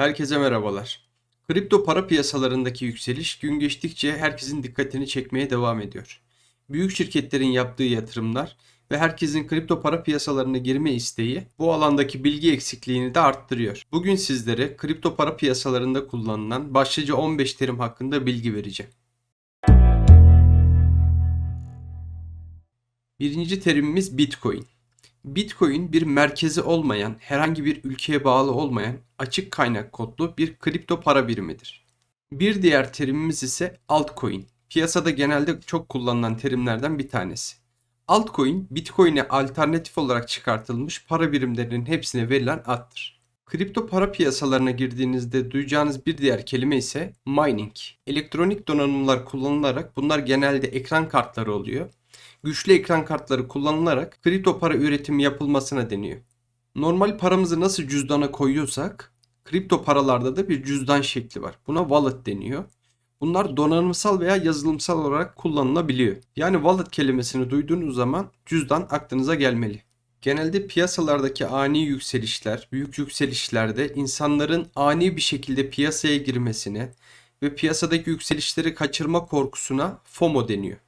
Herkese merhabalar. Kripto para piyasalarındaki yükseliş gün geçtikçe herkesin dikkatini çekmeye devam ediyor. Büyük şirketlerin yaptığı yatırımlar ve herkesin kripto para piyasalarına girme isteği bu alandaki bilgi eksikliğini de arttırıyor. Bugün sizlere kripto para piyasalarında kullanılan başlıca 15 terim hakkında bilgi vereceğim. Birinci terimimiz Bitcoin. Bitcoin bir merkezi olmayan, herhangi bir ülkeye bağlı olmayan açık kaynak kodlu bir kripto para birimidir. Bir diğer terimimiz ise altcoin. Piyasada genelde çok kullanılan terimlerden bir tanesi. Altcoin, Bitcoin'e alternatif olarak çıkartılmış para birimlerinin hepsine verilen addır. Kripto para piyasalarına girdiğinizde duyacağınız bir diğer kelime ise mining. Elektronik donanımlar kullanılarak bunlar genelde ekran kartları oluyor güçlü ekran kartları kullanılarak kripto para üretimi yapılmasına deniyor. Normal paramızı nasıl cüzdana koyuyorsak kripto paralarda da bir cüzdan şekli var. Buna wallet deniyor. Bunlar donanımsal veya yazılımsal olarak kullanılabiliyor. Yani wallet kelimesini duyduğunuz zaman cüzdan aklınıza gelmeli. Genelde piyasalardaki ani yükselişler, büyük yükselişlerde insanların ani bir şekilde piyasaya girmesine ve piyasadaki yükselişleri kaçırma korkusuna FOMO deniyor.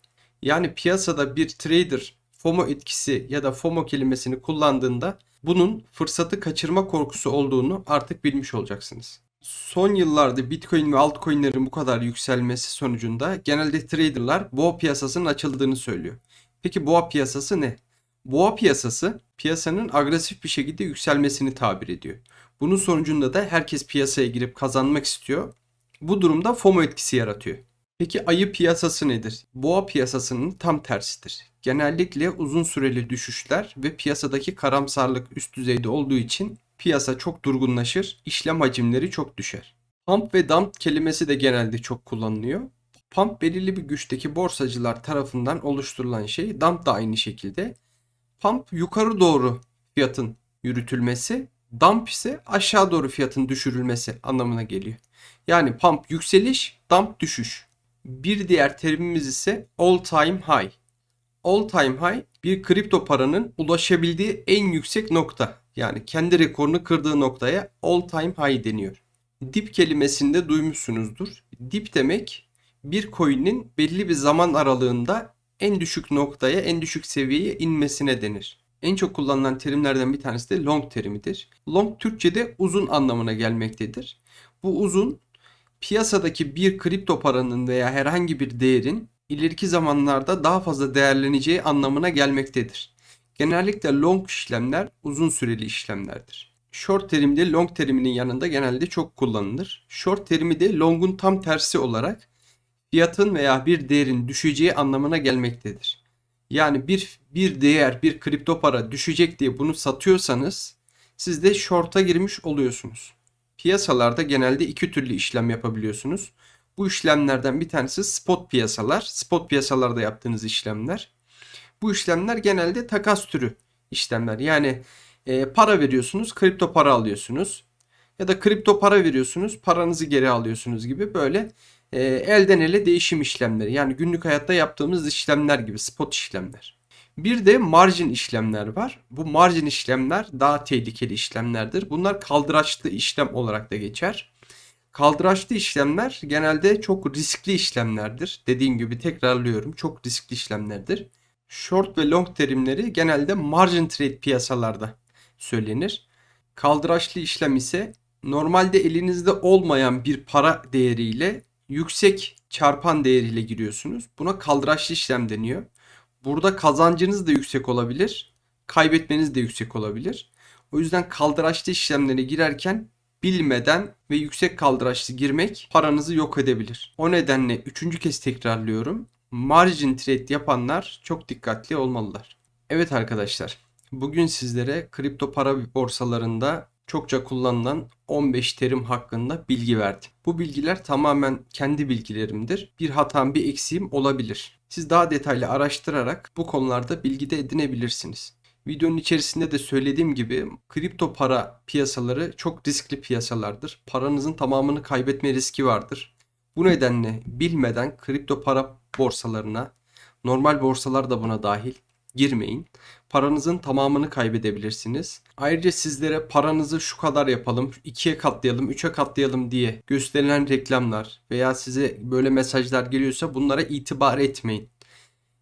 Yani piyasada bir trader FOMO etkisi ya da FOMO kelimesini kullandığında bunun fırsatı kaçırma korkusu olduğunu artık bilmiş olacaksınız. Son yıllarda Bitcoin ve altcoin'lerin bu kadar yükselmesi sonucunda genelde traderlar boğa piyasasının açıldığını söylüyor. Peki boğa piyasası ne? Boğa piyasası piyasanın agresif bir şekilde yükselmesini tabir ediyor. Bunun sonucunda da herkes piyasaya girip kazanmak istiyor. Bu durumda FOMO etkisi yaratıyor. Peki ayı piyasası nedir? Boğa piyasasının tam tersidir. Genellikle uzun süreli düşüşler ve piyasadaki karamsarlık üst düzeyde olduğu için piyasa çok durgunlaşır, işlem hacimleri çok düşer. Pump ve dump kelimesi de genelde çok kullanılıyor. Pump belirli bir güçteki borsacılar tarafından oluşturulan şey, dump da aynı şekilde. Pump yukarı doğru fiyatın yürütülmesi, dump ise aşağı doğru fiyatın düşürülmesi anlamına geliyor. Yani pump yükseliş, dump düşüş. Bir diğer terimimiz ise all time high. All time high bir kripto paranın ulaşabildiği en yüksek nokta. Yani kendi rekorunu kırdığı noktaya all time high deniyor. Dip kelimesini de duymuşsunuzdur. Dip demek bir coin'in belli bir zaman aralığında en düşük noktaya, en düşük seviyeye inmesine denir. En çok kullanılan terimlerden bir tanesi de long terimidir. Long Türkçe'de uzun anlamına gelmektedir. Bu uzun piyasadaki bir kripto paranın veya herhangi bir değerin ileriki zamanlarda daha fazla değerleneceği anlamına gelmektedir. Genellikle long işlemler uzun süreli işlemlerdir. Short terimde long teriminin yanında genelde çok kullanılır. Short terimi de long'un tam tersi olarak fiyatın veya bir değerin düşeceği anlamına gelmektedir. Yani bir bir değer, bir kripto para düşecek diye bunu satıyorsanız siz de short'a girmiş oluyorsunuz. Piyasalarda genelde iki türlü işlem yapabiliyorsunuz. Bu işlemlerden bir tanesi spot piyasalar. Spot piyasalarda yaptığınız işlemler. Bu işlemler genelde takas türü işlemler. Yani e, para veriyorsunuz, kripto para alıyorsunuz. Ya da kripto para veriyorsunuz, paranızı geri alıyorsunuz gibi böyle e, elden ele değişim işlemleri. Yani günlük hayatta yaptığımız işlemler gibi spot işlemler. Bir de margin işlemler var. Bu margin işlemler daha tehlikeli işlemlerdir. Bunlar kaldıraçlı işlem olarak da geçer. Kaldıraçlı işlemler genelde çok riskli işlemlerdir. Dediğim gibi tekrarlıyorum çok riskli işlemlerdir. Short ve long terimleri genelde margin trade piyasalarda söylenir. Kaldıraçlı işlem ise normalde elinizde olmayan bir para değeriyle yüksek çarpan değeriyle giriyorsunuz. Buna kaldıraçlı işlem deniyor. Burada kazancınız da yüksek olabilir. Kaybetmeniz de yüksek olabilir. O yüzden kaldıraçlı işlemlere girerken bilmeden ve yüksek kaldıraçlı girmek paranızı yok edebilir. O nedenle üçüncü kez tekrarlıyorum. Margin trade yapanlar çok dikkatli olmalılar. Evet arkadaşlar, bugün sizlere kripto para borsalarında çokça kullanılan 15 terim hakkında bilgi verdim. Bu bilgiler tamamen kendi bilgilerimdir. Bir hatam, bir eksiğim olabilir. Siz daha detaylı araştırarak bu konularda bilgi de edinebilirsiniz. Videonun içerisinde de söylediğim gibi kripto para piyasaları çok riskli piyasalardır. Paranızın tamamını kaybetme riski vardır. Bu nedenle bilmeden kripto para borsalarına, normal borsalar da buna dahil, girmeyin. Paranızın tamamını kaybedebilirsiniz. Ayrıca sizlere paranızı şu kadar yapalım, ikiye katlayalım, üçe katlayalım diye gösterilen reklamlar veya size böyle mesajlar geliyorsa bunlara itibar etmeyin.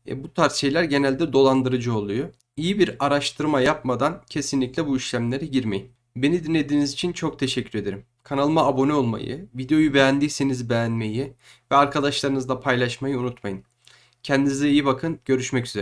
E, bu tarz şeyler genelde dolandırıcı oluyor. İyi bir araştırma yapmadan kesinlikle bu işlemlere girmeyin. Beni dinlediğiniz için çok teşekkür ederim. Kanalıma abone olmayı, videoyu beğendiyseniz beğenmeyi ve arkadaşlarınızla paylaşmayı unutmayın. Kendinize iyi bakın. Görüşmek üzere.